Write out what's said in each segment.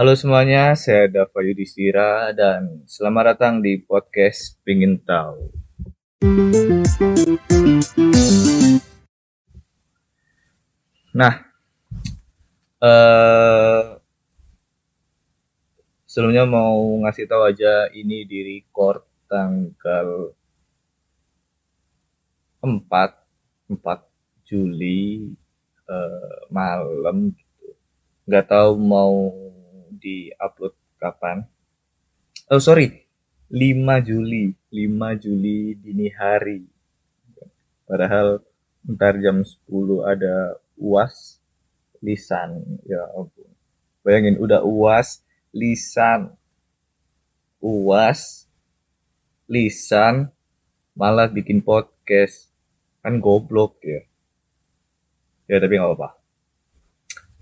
Halo semuanya, saya Dava Yudhistira dan selamat datang di podcast Pingin Tahu. Nah, eh sebelumnya mau ngasih tahu aja ini di record tanggal 4 4 Juli eh, malam gitu. Nggak tahu mau di-upload kapan. Oh, sorry. 5 Juli, 5 Juli dini hari. Padahal ntar jam 10 ada UAS lisan. Ya ampun. Bayangin udah UAS lisan. UAS lisan malah bikin podcast. Kan goblok ya. Ya tapi nggak apa-apa.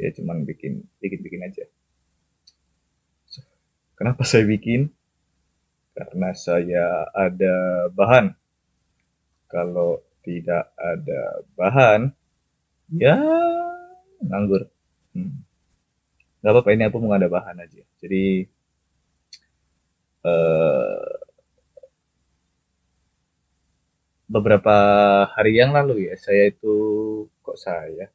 Ya cuman bikin bikin-bikin aja. Kenapa saya bikin? Karena saya ada bahan. Kalau tidak ada bahan, ya nganggur. Hmm. Gak apa-apa, ini aku mau ada bahan aja. Jadi, eh, beberapa hari yang lalu ya, saya itu, kok saya?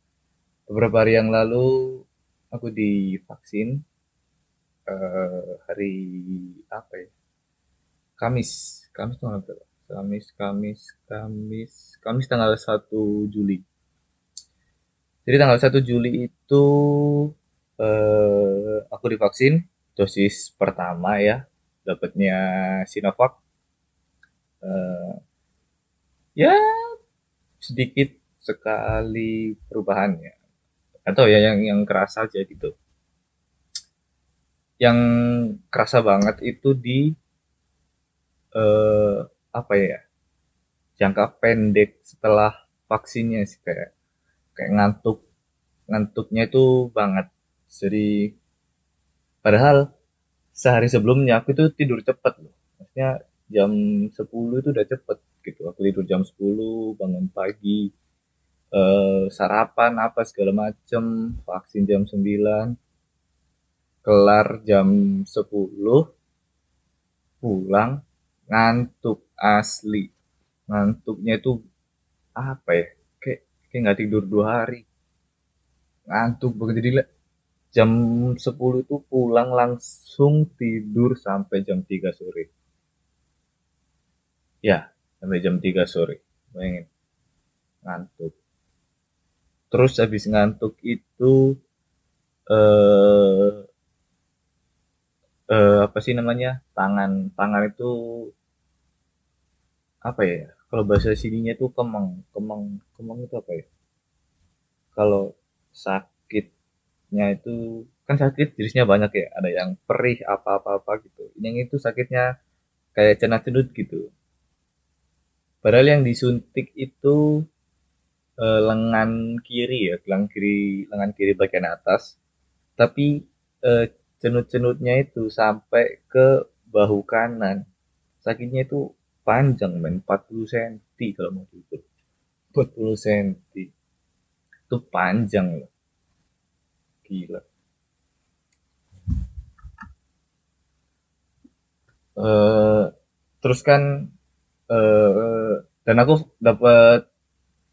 Beberapa hari yang lalu, aku divaksin eh, hari apa ya? Kamis, Kamis tanggal berapa? Kamis, Kamis, Kamis, Kamis tanggal 1 Juli. Jadi tanggal 1 Juli itu eh, aku divaksin dosis pertama ya, dapatnya Sinovac. Eh, ya sedikit sekali perubahannya. Atau ya yang yang kerasa aja gitu. Yang kerasa banget itu di eh, apa ya? Jangka pendek setelah vaksinnya sih kayak kayak ngantuk ngantuknya itu banget. Jadi padahal sehari sebelumnya aku itu tidur cepet loh. Maksudnya jam 10 itu udah cepet gitu. Aku tidur jam 10, bangun pagi, eh, sarapan apa segala macem, vaksin jam 9, kelar jam 10, pulang ngantuk asli. Ngantuknya itu apa ya? Kayak kayak nggak tidur dua hari. Ngantuk banget jadi jam 10 itu pulang langsung tidur sampai jam 3 sore. Ya, sampai jam 3 sore. Bayangin, ngantuk. Terus habis ngantuk itu eh eh, apa sih namanya? Tangan tangan itu apa ya? Kalau bahasa sininya itu kemeng, kemeng, kemeng itu apa ya? Kalau sakitnya itu kan sakit jenisnya banyak ya. Ada yang perih apa-apa-apa gitu. Yang itu sakitnya kayak cenut-cenut gitu. Padahal yang disuntik itu eh, lengan kiri ya, lengan kiri, lengan kiri bagian atas. Tapi eh, cenut-cenutnya itu sampai ke bahu kanan. Sakitnya itu panjang men, 40 cm kalau mau jujur. 40 cm. Itu panjang loh. Gila. Eh, terus kan eh, dan aku dapat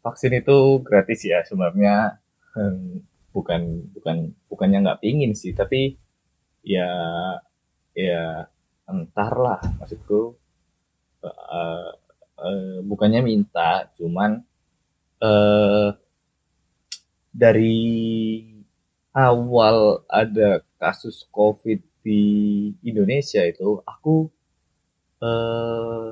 vaksin itu gratis ya sebenarnya Hmm, bukan bukan bukannya nggak pingin sih tapi ya ya entarlah maksudku. Eh, eh, bukannya minta cuman eh, dari awal ada kasus COVID di Indonesia itu aku eh,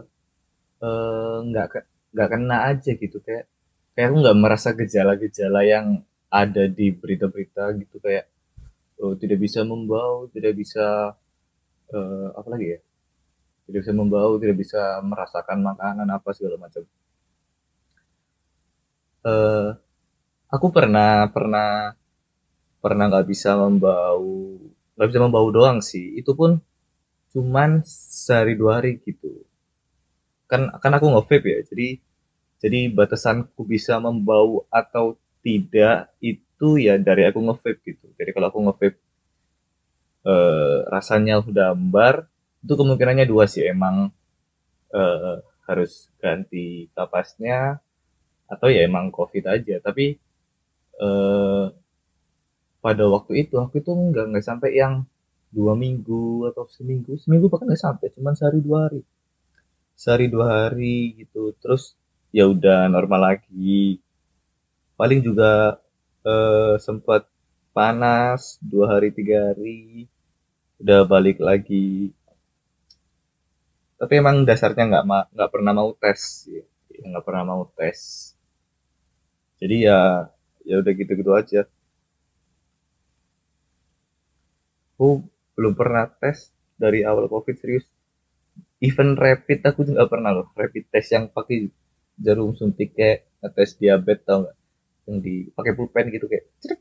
nggak ke- nggak kena aja gitu kayak kayak aku nggak merasa gejala-gejala yang ada di berita-berita gitu kayak oh, tidak bisa membau, tidak bisa eh, apa lagi ya? Tidak bisa membau, tidak bisa merasakan makanan apa segala macam. Eh, aku pernah pernah pernah nggak bisa membau, nggak bisa membau doang sih. Itu pun cuman sehari dua hari gitu. Kan kan aku nge-vape ya, jadi jadi batasanku bisa membau atau tidak itu ya dari aku nge-vape gitu. Jadi kalau aku nge-vape eh, rasanya udah ambar itu kemungkinannya dua sih. Emang eh, harus ganti kapasnya atau ya emang covid aja. Tapi eh, pada waktu itu aku itu nggak nggak sampai yang dua minggu atau seminggu. Seminggu bahkan nggak sampai cuman sehari dua hari. Sehari dua hari gitu. Terus ya udah normal lagi. Paling juga eh, sempat panas dua hari tiga hari. Udah balik lagi. Tapi emang dasarnya nggak nggak pernah mau tes ya nggak pernah mau tes. Jadi ya ya udah gitu-gitu aja. Aku belum pernah tes dari awal covid serius. Even rapid aku juga pernah loh. Rapid test yang pakai jarum suntik kayak ngetes diabetes tau nggak yang dipakai pulpen gitu kayak cek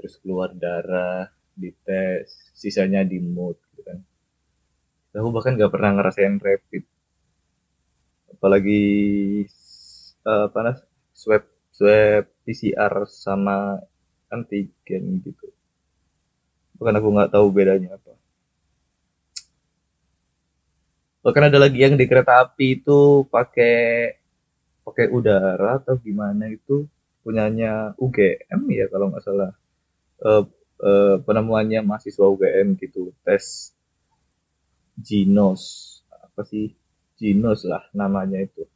terus keluar darah dites sisanya di mood gitu kan. Aku bahkan nggak pernah ngerasain rapid. Apalagi eh, apa nas swab swab PCR sama antigen gitu. Bahkan aku nggak tahu bedanya apa. Bahkan ada lagi yang di kereta api itu pakai pakai udara atau gimana itu punyanya UGM ya kalau nggak salah. Eh, eh, penemuannya mahasiswa UGM gitu. Tes Ginos apa sih? Ginos lah namanya itu.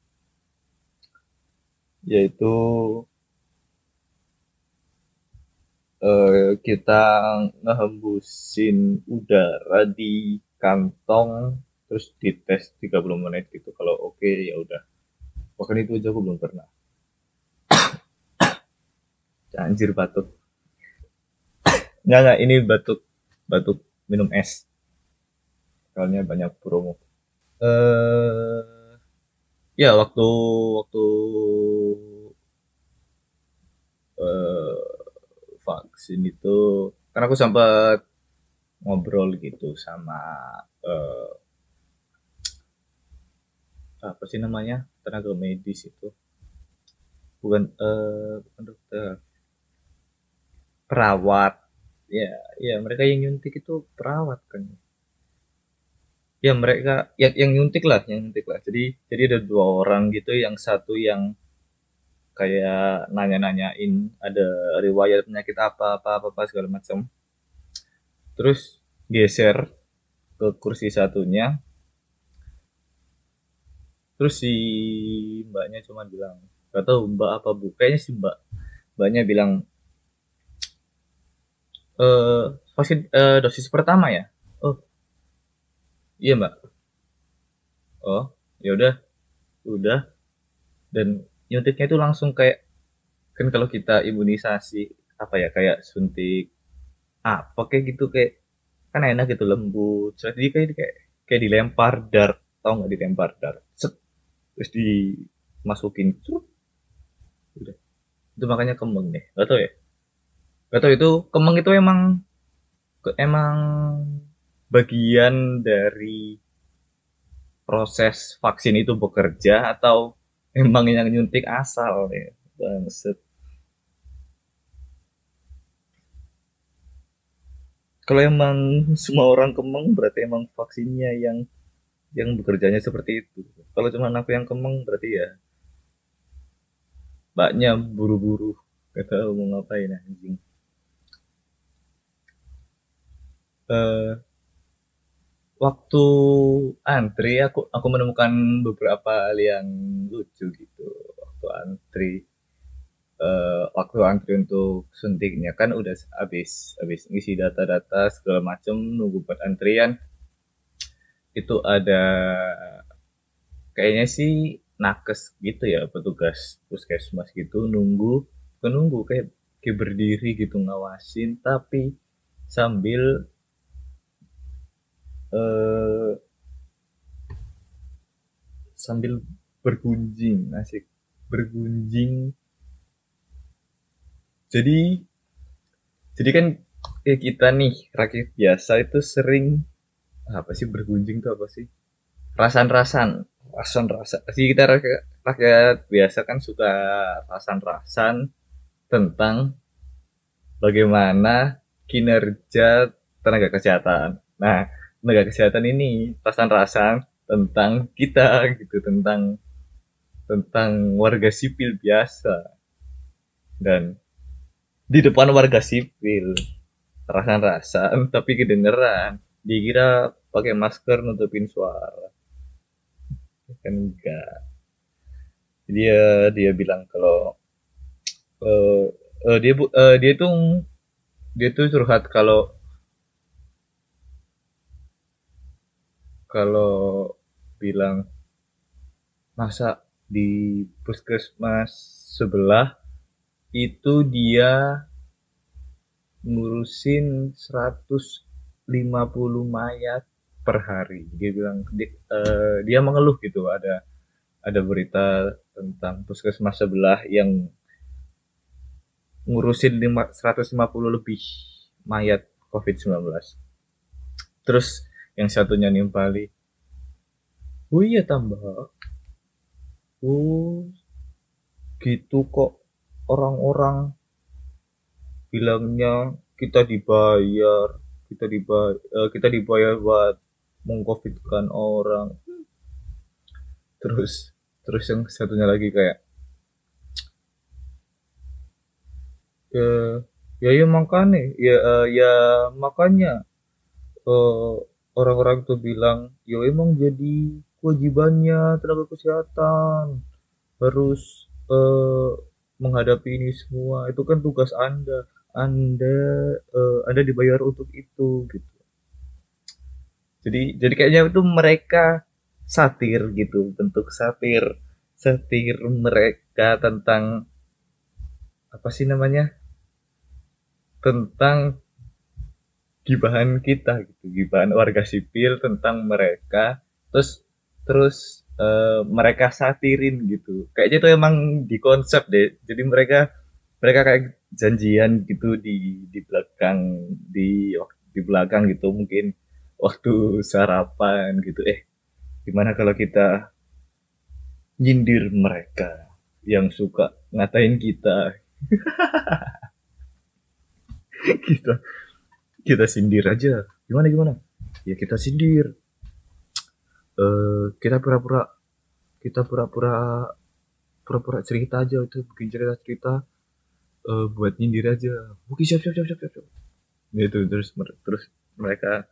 Yaitu eh, kita ngehembusin udara di kantong terus dites 30 menit gitu. Kalau oke ya udah. Bahkan itu aja aku belum pernah anjir batuk. Nggak nggak ini batuk batuk minum es. Soalnya banyak promo. Eh ya waktu waktu eh vaksin itu karena aku sempat ngobrol gitu sama eh, apa sih namanya? Tenaga medis itu. Bukan eh bukan dokter perawat. Ya ya mereka yang nyuntik itu perawat kan. Ya mereka yang yang nyuntik lah yang nyuntik lah. Jadi jadi ada dua orang gitu yang satu yang kayak nanya-nanyain ada riwayat penyakit apa apa apa, apa segala macam. Terus geser ke kursi satunya. Terus si mbaknya cuma bilang gak tahu mbak apa bu? Kayaknya si mbak mbaknya bilang eh vaksin eh, dosis pertama ya? Oh. Iya mbak. Oh ya udah. Udah. Dan nyuntiknya itu langsung kayak kan kalau kita imunisasi apa ya kayak suntik apa kayak gitu kayak kan enak gitu lembut. Jadi kayak kayak kayak dilempar dart tau nggak dilempar dart Set. terus dimasukin Cerut. udah. Itu makanya kembang deh. Gak tau ya gak itu kembang itu emang emang bagian dari proses vaksin itu bekerja atau emang yang nyuntik asal ya? Bangset kalau emang semua orang kemeng berarti emang vaksinnya yang yang bekerjanya seperti itu. Kalau cuma aku yang kemeng berarti ya mbaknya buru-buru. Tahu mau ngapain anjing eh waktu antri aku aku menemukan beberapa hal yang lucu gitu waktu antri. Eh, waktu antri untuk suntiknya kan udah habis habis ngisi data-data segala macam nunggu buat antrian. Itu ada kayaknya sih nakes gitu ya petugas puskesmas gitu nunggu menunggu kayak kayak berdiri gitu ngawasin. Tapi sambil eh sambil bergunjing asik. Bergunjing. Jadi jadi kan kayak kita nih rakyat biasa itu sering apa sih bergunjing tuh apa sih? Rasan-rasan. Rasan-rasan. Sih kita rakyat, rakyat biasa kan suka rasan-rasan tentang bagaimana kinerja tenaga kesehatan. Nah, tenaga kesehatan ini rasan-rasan tentang kita gitu, tentang tentang warga sipil biasa. Dan di depan warga sipil rasan-rasan tapi kedengeran. Dikira pakai masker nutupin suara. Kan enggak. Dia dia bilang kalau uh, uh, dia uh, dia tuh dia tuh curhat kalau kalau bilang masa di puskesmas sebelah itu dia ngurusin 150 mayat per hari dia bilang dia, uh, dia mengeluh gitu ada ada berita tentang puskesmas sebelah yang ngurusin 5, 150 lebih mayat COVID-19. Terus yang satunya nimpali, oh iya tambah, oh gitu kok orang-orang bilangnya kita dibayar, kita dibayar, uh, kita dibayar buat mengcovidkan orang. Terus terus yang satunya lagi kayak ya ya ya makanya ya uh, ya makanya uh, orang-orang tuh bilang ya emang jadi kewajibannya tenaga kesehatan. Harus uh, menghadapi ini semua. Itu kan tugas anda. Anda uh, anda dibayar untuk itu gitu. Jadi jadi kayaknya itu mereka satir gitu. Bentuk satir satir mereka tentang apa sih namanya? Tentang gibahan kita gitu gibahan warga sipil tentang mereka terus terus uh, mereka satirin gitu. Kayaknya itu emang di konsep deh. Jadi mereka mereka kayak janjian gitu di di belakang di di belakang gitu mungkin waktu sarapan gitu. Eh gimana kalau kita nyindir mereka yang suka ngatain kita? Kita kita sindir aja. Gimana gimana? Ya kita sindir. Uh, kita pura-pura kita pura-pura pura-pura cerita aja. Itu bikin cerita cerita uh, buat nyindir aja. Oke siap siap siap siap siap itu terus terus mereka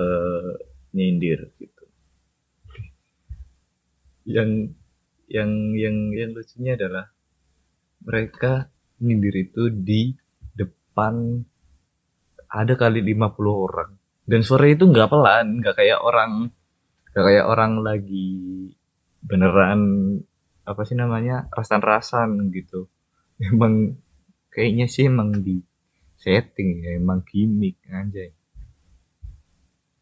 uh, nyindir gitu. Yang yang yang yang lucunya adalah mereka nyindir itu di depan ada kali 50 orang. Dan suara itu nggak pelan nggak kayak orang nggak kayak orang lagi beneran apa sih namanya rasan-rasan gitu. Emang kayaknya sih emang di setting ya emang gimmick aja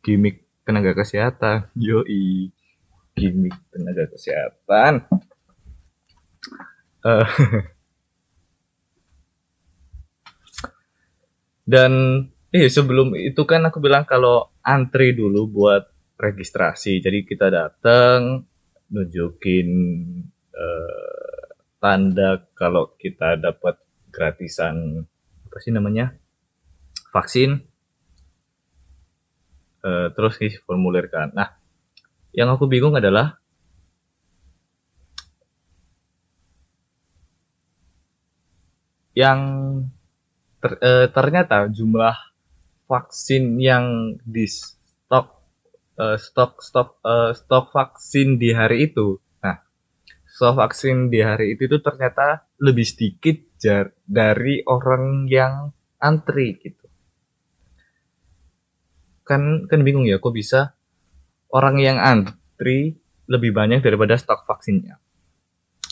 gimmick tenaga kesehatan yoi. Gimmick tenaga kesehatan. Uh, dan eh sebelum itu kan aku bilang kalau antri dulu buat registrasi jadi kita datang nunjukin uh, tanda kalau kita dapat gratisan apa sih namanya vaksin uh, terus ngisi formulir kan. Nah, yang aku bingung adalah yang ter, uh, ternyata jumlah vaksin yang di stok uh, stok stok uh, stok vaksin di hari itu. Nah, stok vaksin di hari itu itu ternyata lebih sedikit jar dari orang yang antri gitu kan kan bingung ya kok bisa orang yang antri lebih banyak daripada stok vaksinnya.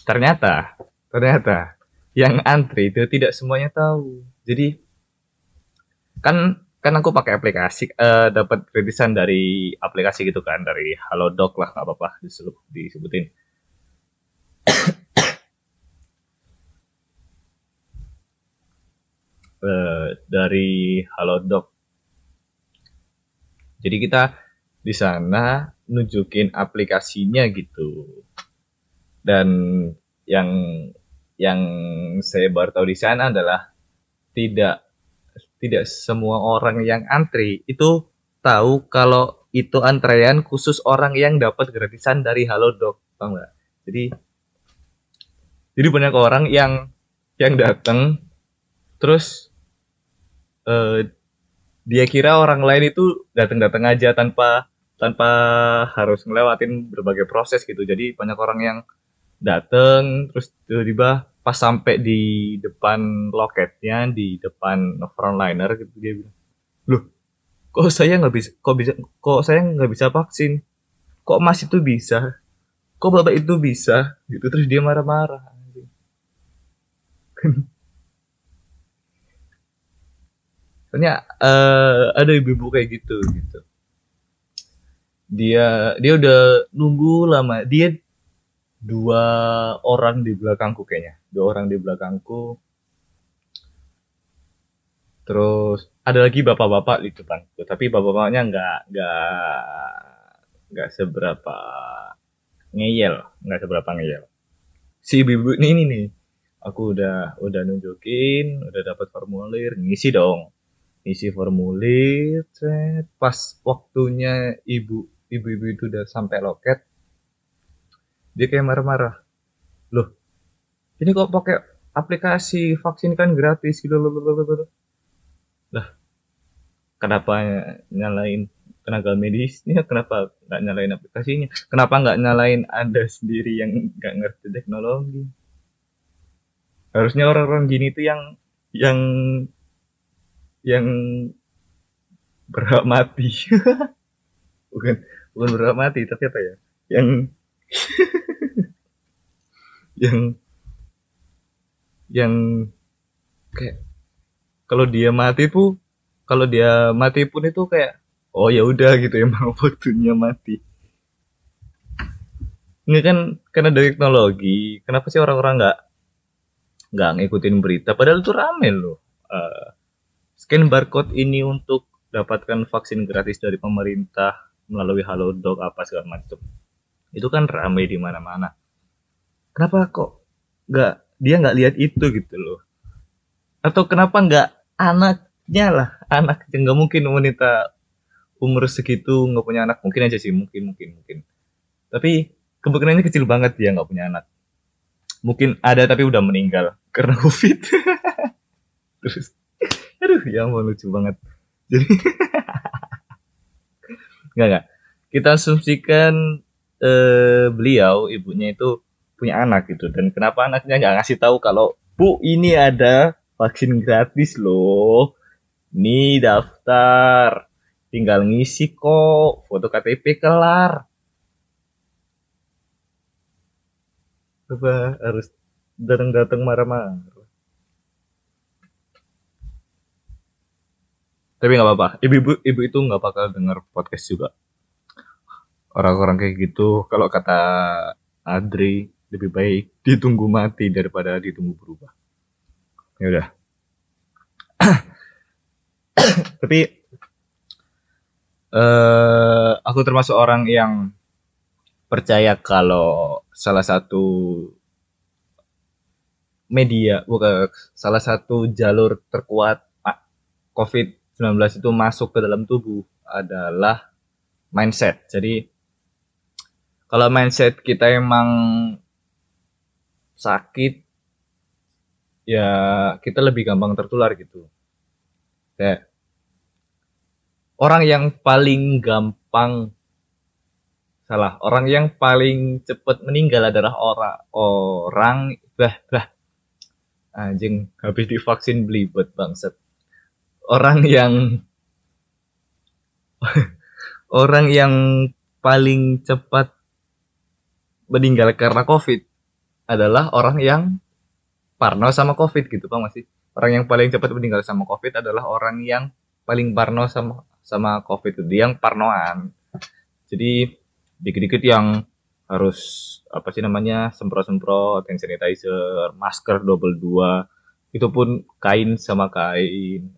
Ternyata, ternyata yang antri itu tidak semuanya tahu. Jadi kan kan aku pakai aplikasi uh, dapat gratisan dari aplikasi gitu kan dari Halodoc lah nggak apa-apa disebut, disebutin. uh, dari Halodoc jadi kita di sana nunjukin aplikasinya gitu. Dan yang yang saya baru tahu di sana adalah tidak tidak semua orang yang antri itu tahu kalau itu antrean khusus orang yang dapat gratisan dari Halodoc, paham nggak? Jadi jadi banyak orang yang yang datang terus eh, dia kira orang lain itu datang-datang aja tanpa tanpa harus ngelewatin berbagai proses gitu. Jadi banyak orang yang datang terus tiba-tiba pas sampai di depan loketnya di depan frontliner gitu dia bilang loh kok saya nggak bisa kok bisa kok saya nggak bisa vaksin? Kok mas itu bisa? Kok bapak itu bisa? Gitu terus dia marah-marah soalnya uh, ada ibu-ibu kayak gitu gitu. Dia dia udah nunggu lama dia dua orang di belakangku kayaknya dua orang di belakangku. Terus ada lagi bapak-bapak di depanku. Tapi bapak-bapaknya nggak nggak nggak seberapa ngeyel nggak seberapa ngeyel. Si ibu ini nih aku udah udah nunjukin udah dapat formulir ngisi dong. Ngisi formulir pas waktunya ibu ibu-ibu itu udah sampai loket dia kayak marah-marah ini kok pakai aplikasi vaksin kan gratis gitu loh lah kenapa nyalain tenaga medisnya? Kenapa nggak nyalain aplikasinya? Kenapa nggak nyalain anda sendiri yang nggak ngerti teknologi? Harusnya orang-orang gini tuh yang yang yang berhak mati. Bukan bukan berhak mati tapi apa ya? Yang yang yang kayak kalau dia mati pun kalau dia mati pun itu kayak oh ya udah gitu emang waktunya mati. Ini kan karena dari teknologi kenapa sih orang-orang nggak nggak ngikutin berita? Padahal itu rame loh. Uh, scan barcode ini untuk dapatkan vaksin gratis dari pemerintah melalui Halodoc apa segala macam. Itu kan ramai di mana-mana. Kenapa kok nggak dia nggak lihat itu gitu loh. Atau kenapa nggak anaknya lah anak yang nggak mungkin wanita umur segitu nggak punya anak mungkin aja sih mungkin mungkin mungkin. Tapi kemungkinannya kecil banget dia nggak punya anak. Mungkin ada tapi udah meninggal karena covid. Terus aduh ya mau lucu banget. Jadi nggak nggak. Kita asumsikan eh, beliau ibunya itu punya anak gitu. Dan kenapa anaknya nggak ngasih tahu kalau bu ini ada vaksin gratis loh. Nih daftar. Tinggal ngisi kok. Foto KTP kelar. Coba harus datang-datang marah-marah. Tapi nggak apa-apa. Ibu-ibu ibu itu nggak bakal dengar podcast juga. Orang-orang kayak gitu kalau kata Adri lebih baik ditunggu mati daripada ditunggu berubah ya udah tapi uh, aku termasuk orang yang percaya kalau salah satu media bukan salah satu jalur terkuat COVID-19 itu masuk ke dalam tubuh adalah mindset. Jadi kalau mindset kita emang sakit ya kita lebih gampang tertular gitu. Kayak orang yang paling gampang salah orang yang paling cepat meninggal adalah orang orang bah bah. Anjing habis divaksin belibet bangset orang yang orang yang paling cepat meninggal karena COVID adalah orang yang parno sama COVID gitu, Bang masih. Orang yang paling cepat meninggal sama COVID adalah orang yang paling parno sama sama COVID itu, yang parnoan. Jadi dikit-dikit yang harus apa sih namanya semprot-semprot hand sanitizer, masker double dua, itu pun kain sama kain.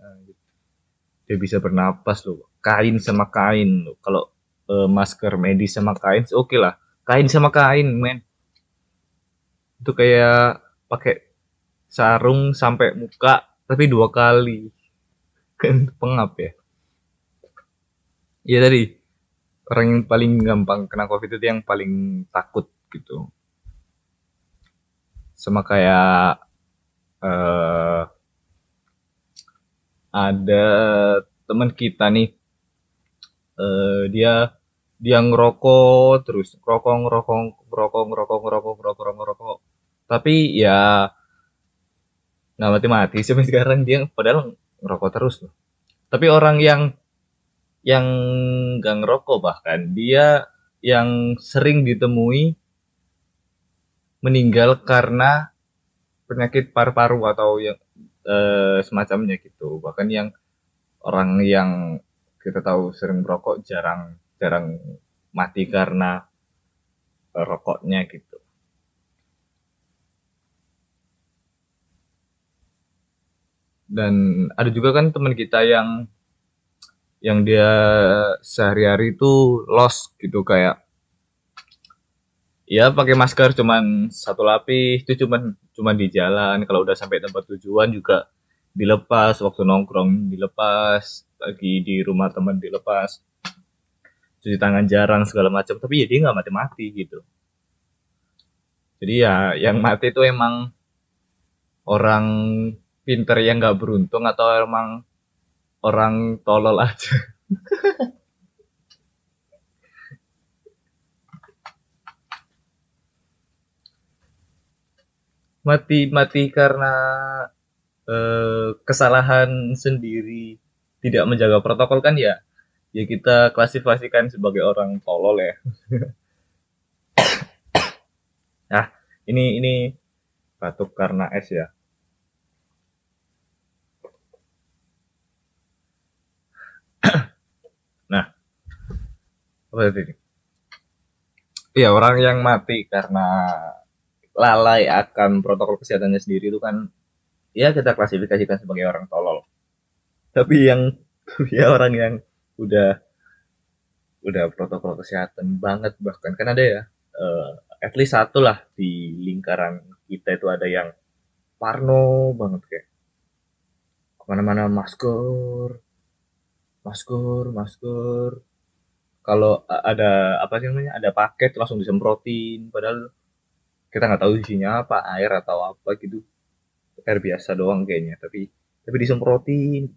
Dia bisa bernapas loh, kain sama kain loh. Kalau uh, masker medis sama kain, oke okay lah kain sama kain men itu kayak pakai sarung sampai muka tapi dua kali. Kan pengap ya. Iya tadi orang yang paling gampang kena covid itu yang paling takut gitu. Sama kayak uh, ada teman kita nih uh, dia dia ngerokok terus ngerokok ngerokok ngerokok ngerokok ngerokok ngerokok ngerokok tapi ya nggak mati-mati sampai sekarang. Dia padahal ngerokok terus loh. Tapi orang yang yang nggak ngerokok bahkan dia yang sering ditemui meninggal karena penyakit paru-paru atau yang eh, semacamnya gitu. Bahkan yang orang yang kita tahu sering merokok jarang jarang mati karena rokoknya gitu dan ada juga kan teman kita yang yang dia sehari-hari itu lost gitu kayak ya pakai masker cuman satu lapis itu cuman cuman di jalan. Kalau udah sampai tempat tujuan juga dilepas waktu nongkrong dilepas lagi di rumah teman dilepas cuci tangan jarang segala macam. Tapi ya dia nggak mati-mati gitu. Jadi ya yang mati itu emang orang pinter yang nggak beruntung atau emang orang tolol aja? Mati mati karena eh, kesalahan sendiri tidak menjaga protokol kan ya? Ya kita klasifikasikan sebagai orang tolol ya. Nah ini ini batuk karena es ya apa tadi? Iya orang yang mati karena lalai akan protokol kesehatannya sendiri itu kan ya kita klasifikasikan sebagai orang tolol. Tapi yang ya orang yang udah udah protokol kesehatan banget bahkan kan ada ya uh, at least satu lah di lingkaran kita itu ada yang parno banget kayak ke mana-mana masker masker masker kalau ada apa sih namanya ada paket langsung disemprotin padahal kita nggak tahu isinya apa air atau apa gitu. Air biasa doang kayaknya tapi tapi disemprotin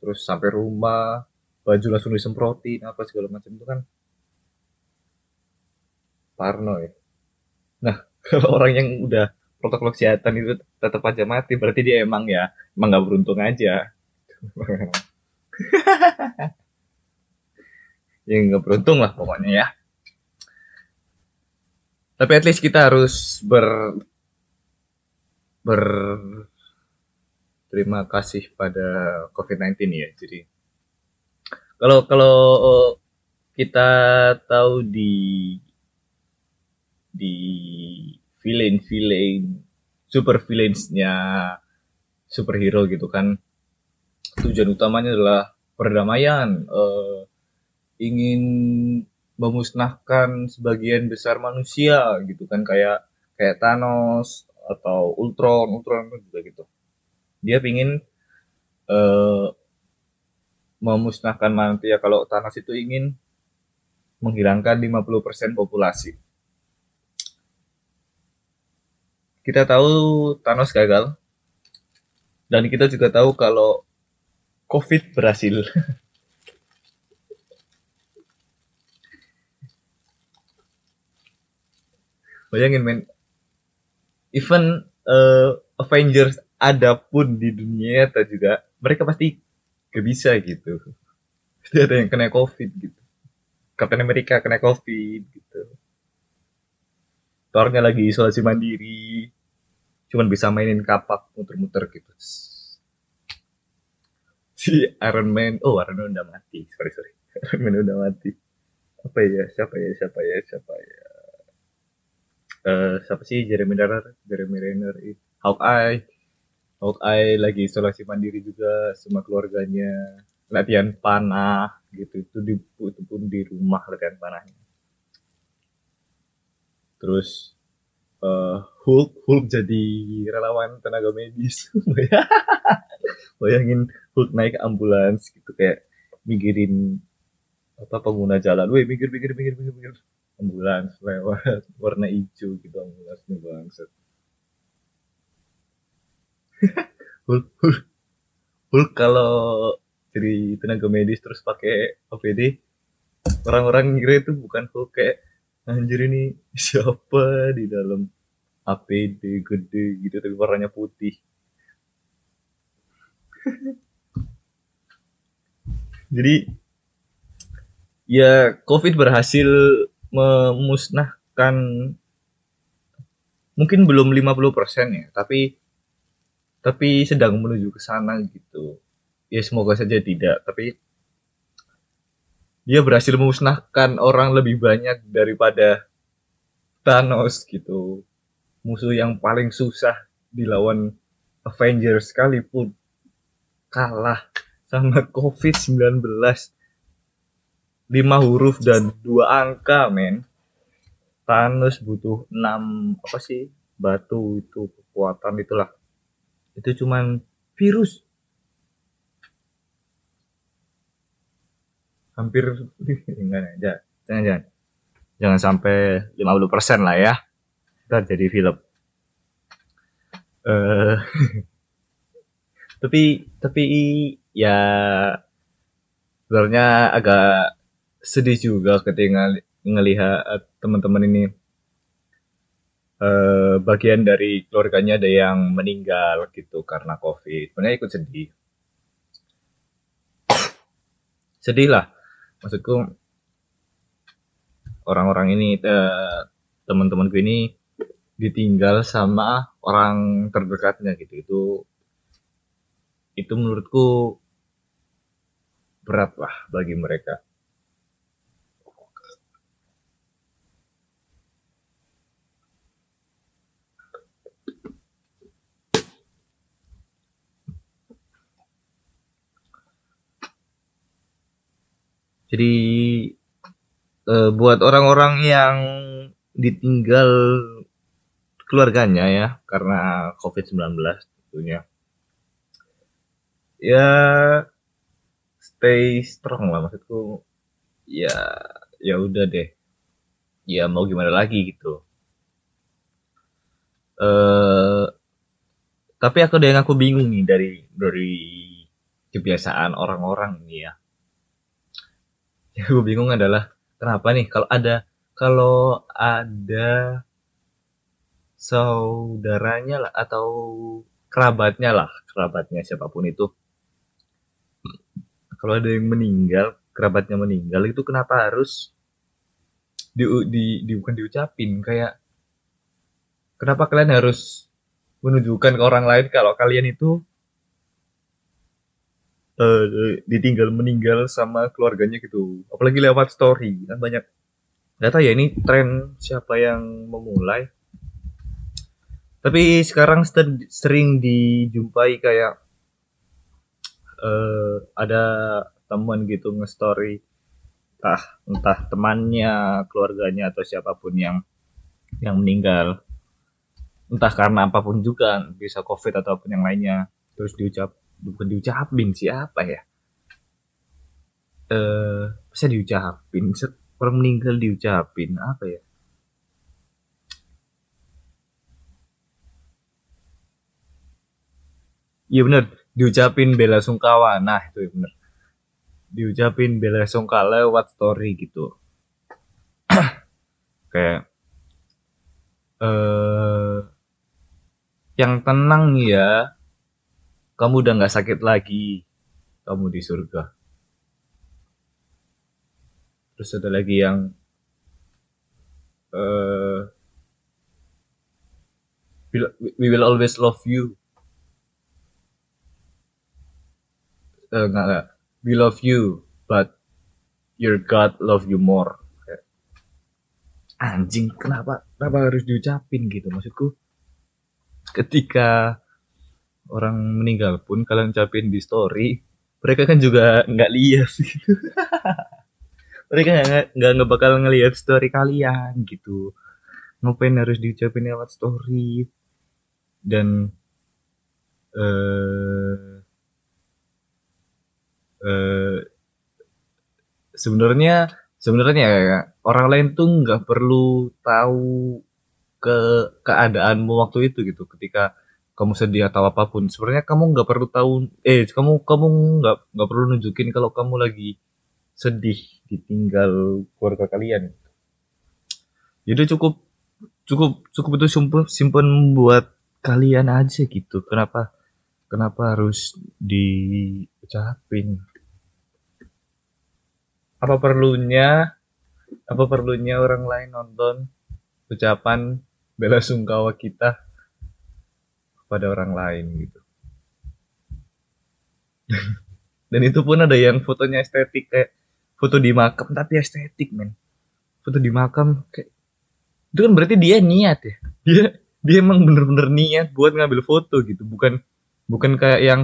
terus sampai rumah baju langsung disemprotin apa segala macam itu kan parno ya. Nah kalau orang yang udah protokol kesehatan itu tetap aja mati berarti dia emang ya emang nggak beruntung aja yang nggak beruntung lah pokoknya ya. Tapi at least kita harus ber ber terima kasih pada COVID-19 ya jadi. Kalau kalau kita tahu di di villain villain super villainsnya superhero gitu kan tujuan utamanya adalah perdamaian uh, ingin memusnahkan sebagian besar manusia gitu kan kayak kayak Thanos atau Ultron Ultron juga gitu. Dia pingin uh, memusnahkan manusia kalau Thanos itu ingin menghilangkan 50% populasi. Kita tahu Thanos gagal. Dan kita juga tahu kalau COVID berhasil bayangin men. Even uh, Avengers ada pun di dunia atau juga mereka pasti gak bisa gitu. Pasti ada yang kena covid gitu. Captain America kena covid gitu. Thornya lagi isolasi mandiri. Cuman bisa mainin kapak muter-muter gitu. Si Iron Man oh Iron Man udah mati. Sorry sorry. Iron Man udah mati. Apa ya? Siapa ya? Siapa ya? Siapa ya uh, siapa sih? Jeremy Renner Jeremy Renner Hawkeye. Hawkeye lagi isolasi mandiri juga sama keluarganya. Latihan panah gitu. Itu di itu pun di rumah latihan panahnya. Terus uh, Hulk Hulk jadi relawan tenaga medis. Bayangin Hulk naik ambulans gitu kayak mikirin apa pengguna jalan, weh mikir mikir mikir mikir mikir ambulans lewat warna hijau gitu ambulansnya bangsat. Hulk, Hulk, Hulk kalau jadi tenaga medis terus pakai APD orang-orang ngira itu bukan Hulk kayak anjir ini siapa di dalam APD gede gitu tapi warnanya putih jadi ya COVID berhasil memusnahkan mungkin belum 50% ya tapi tapi sedang menuju ke sana gitu. Ya semoga saja tidak tapi dia berhasil memusnahkan orang lebih banyak daripada Thanos gitu. Musuh yang paling susah dilawan Avengers sekalipun kalah sama COVID-19 lima huruf dan dua angka men. Thanos butuh enam apa sih? Batu itu kekuatan itulah. Itu cuman virus. Hampir enggak aja jangan jangan. Jangan sampai 50% lah ya. Kita jadi film. Uh, tapi tapi ya sebenarnya agak sedih juga ketika ngelihat teman-teman ini uh, bagian dari keluarganya ada yang meninggal gitu karena covid. Sebenarnya ikut sedih. Sedih lah. Maksudku orang-orang ini uh, teman-teman gue ini ditinggal sama orang terdekatnya gitu. Itu itu menurutku berat lah bagi mereka Jadi uh, buat orang-orang yang ditinggal keluarganya ya karena COVID-19 tentunya. Ya stay strong lah maksudku. Ya ya udah deh. Ya mau gimana lagi gitu. uh, tapi aku ada yang aku bingung nih dari dari kebiasaan orang-orang nih ya yang gue bingung adalah kenapa nih? Kalau ada kalau ada saudaranya lah atau kerabatnya lah kerabatnya siapa pun itu. Kalau ada yang meninggal kerabatnya meninggal itu kenapa harus di, di, di bukan diucapin kayak kenapa kalian harus menunjukkan ke orang lain kalau kalian itu uh, ditinggal meninggal sama keluarganya gitu. Apalagi lewat story kan banyak. Tahu ya ini tren siapa yang memulai. Tapi sekarang sering dijumpai kayak uh, ada teman gitu nge-story. Entah entah temannya keluarganya atau siapa pun yang yang meninggal. Entah karena apa pun juga bisa covid ataupun yang lainnya. Terus diucap bukan diucapin siapa ya eh bisa diucapin orang meninggal diucapin apa ya Iya bener, diucapin bela sungkawa. Nah itu ya bener. Diucapin bela sungkawa lewat story gitu. Kayak eh yang tenang ya kamu udah nggak sakit lagi. Kamu di surga. Terus ada lagi yang uh, we will always love you. Uh, enggak, enggak. we love you but your God love you more. Anjing kenapa kenapa harus diucapin gitu? Maksudku ketika orang meninggal pun kalian ucapin di story mereka kan juga nggak lihat. Gitu mereka nggak nggak bakal ngelihat story kalian gitu. Ngapain harus diucapin lewat story? Dan eh eh, sebenarnya sebenarnya ya orang lain tuh nggak perlu tahu ke keadaanmu waktu itu gitu. Ketika kamu sedih atau apa pun. Sebenarnya kamu nggak perlu tahu eh kamu kamu nggak nggak perlu nunjukin kalau kamu lagi sedih ditinggal keluarga kalian. Jadi cukup cukup cukup itu simpen simpen buat kalian aja gitu. Kenapa kenapa harus diucapin? Apa perlunya apa perlunya orang lain nonton ucapan bela sungkawa kita pada orang lain gitu. Dan itu pun ada yang fotonya estetik kayak foto di makam tapi estetik men. Foto di makam kayak itu kan berarti dia niat ya? Dia dia emang bener-bener niat buat ngambil foto gitu. Bukan bukan kayak yang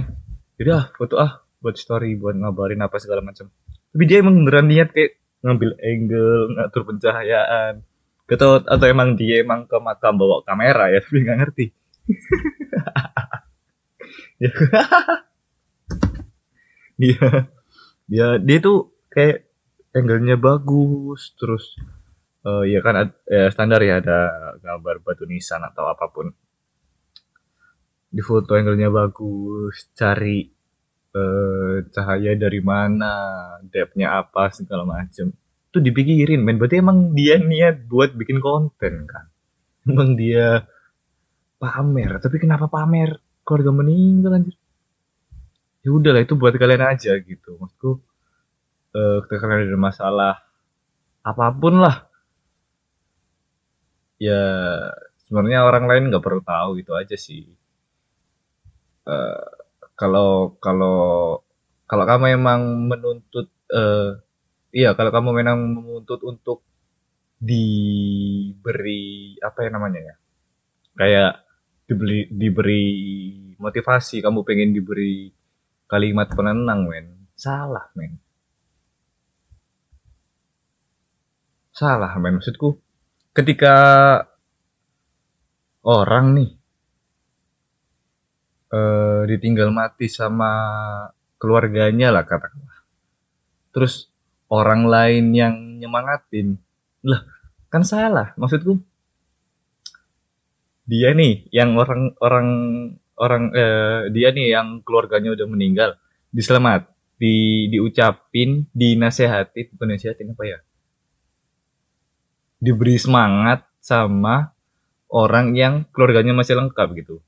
udah foto ah buat story buat ngabarin apa segala macam. Tapi dia emang beneran niat kayak ngambil angle ngatur pencahayaan. Atau atau emang dia emang ke makam bawa kamera ya tapi nggak ngerti ya dia dia dia tuh kayak angle-nya bagus terus uh, ya kan ya standar ya ada gambar batu nisan atau apa pun di foto angle-nya bagus cari eh, cahaya dari mana, depthnya apa segala macem. Itu dipikirin, men. Berarti emang dia niat buat bikin konten kan. Emang dia pamer. Tapi kenapa pamer keluarga meninggal anjir? Ya udahlah itu buat kalian aja gitu. Maksudku eh, ketika kalian ada masalah apa pun lah. Ya sebenarnya orang lain nggak perlu tahu itu aja sih. Uh, kalau kalau kalau kamu emang menuntut uh, iya kalau kamu memang menuntut untuk diberi apa ya namanya ya kayak diberi diberi motivasi kamu pengen diberi kalimat penenang men salah men salah men maksudku ketika orang nih uh, ditinggal mati sama keluarganya lah katakanlah. Terus orang lain yang nyemangatin. Lah, kan salah. Maksudku dia nih yang orang orang orang eh, dia nih yang keluarganya udah meninggal diselamat di diucapin dinasehati bukan nasihatin apa ya? Diberi semangat sama orang yang keluarganya masih lengkap gitu.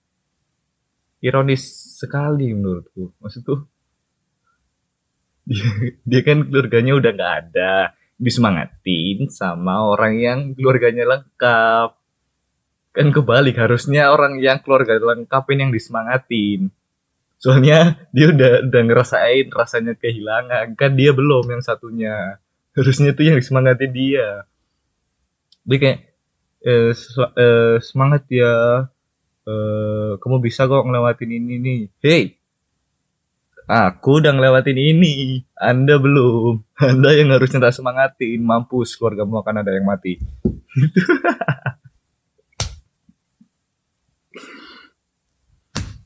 Ironis sekali menurutku maksudku dia, dia kan keluarganya udah nggak ada disemangatin sama orang yang keluarganya lengkap kan kebalik harusnya orang yang keluarga lengkapin yang disemangatin soalnya dia udah udah ngerasain rasanya kehilangan kan dia belum yang satunya harusnya tuh yang disemangatin dia dia kayak eh, eh, semangat ya Eh, kamu bisa kok ngelewatin ini nih. Hey, aku udah ngelewatin ini. Anda belum. Anda yang harusnya tak semangatin. Mampus, keluargamu akan ada yang mati.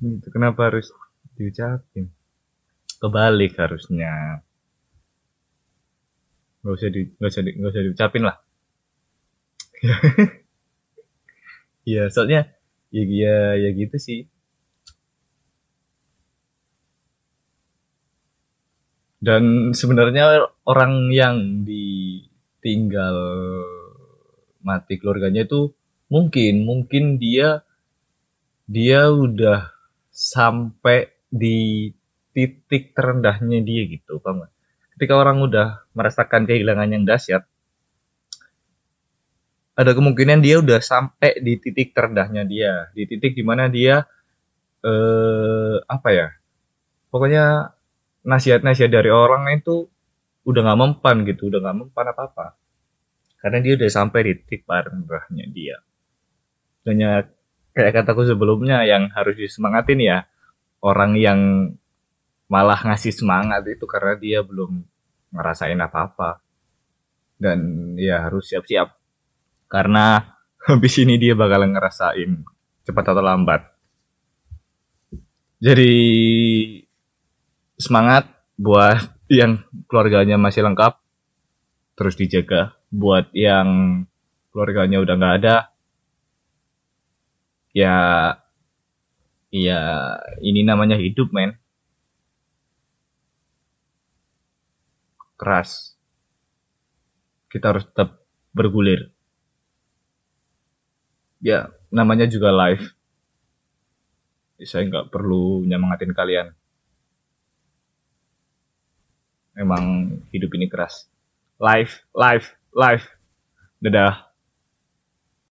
itu kenapa harus diucapin? Kebalik harusnya. Gak usah di, gak usah di, gak usah diucapin lah. Iya, soalnya ya ya ya gitu sih dan sebenarnya orang yang ditinggal mati keluarganya itu mungkin mungkin dia dia udah sampai di titik terendahnya dia gitu paham ketika orang udah merasakan kehilangan yang dahsyat ada kemungkinan dia udah sampai di titik terendahnya dia, di titik di mana dia eh apa ya? Pokoknya nasihat-nasihat dari orang itu udah nggak mempan gitu, udah nggak mempan apa-apa. Karena dia udah sampai di titik terendahnya dia. Dan kayak kataku sebelumnya yang harus disemangatin ya orang yang malah ngasih semangat itu karena dia belum ngerasain apa-apa. Dan ya harus siap-siap karena habis ini dia bakal ngerasain cepat atau lambat. Jadi semangat buat yang keluarganya masih lengkap terus dijaga buat yang keluarganya udah nggak ada ya ya ini namanya hidup men. Keras. Kita harus tetap bergulir. Ya namanya juga live saya nggak perlu nyemangatin kalian. Memang hidup ini keras. Live live live dadah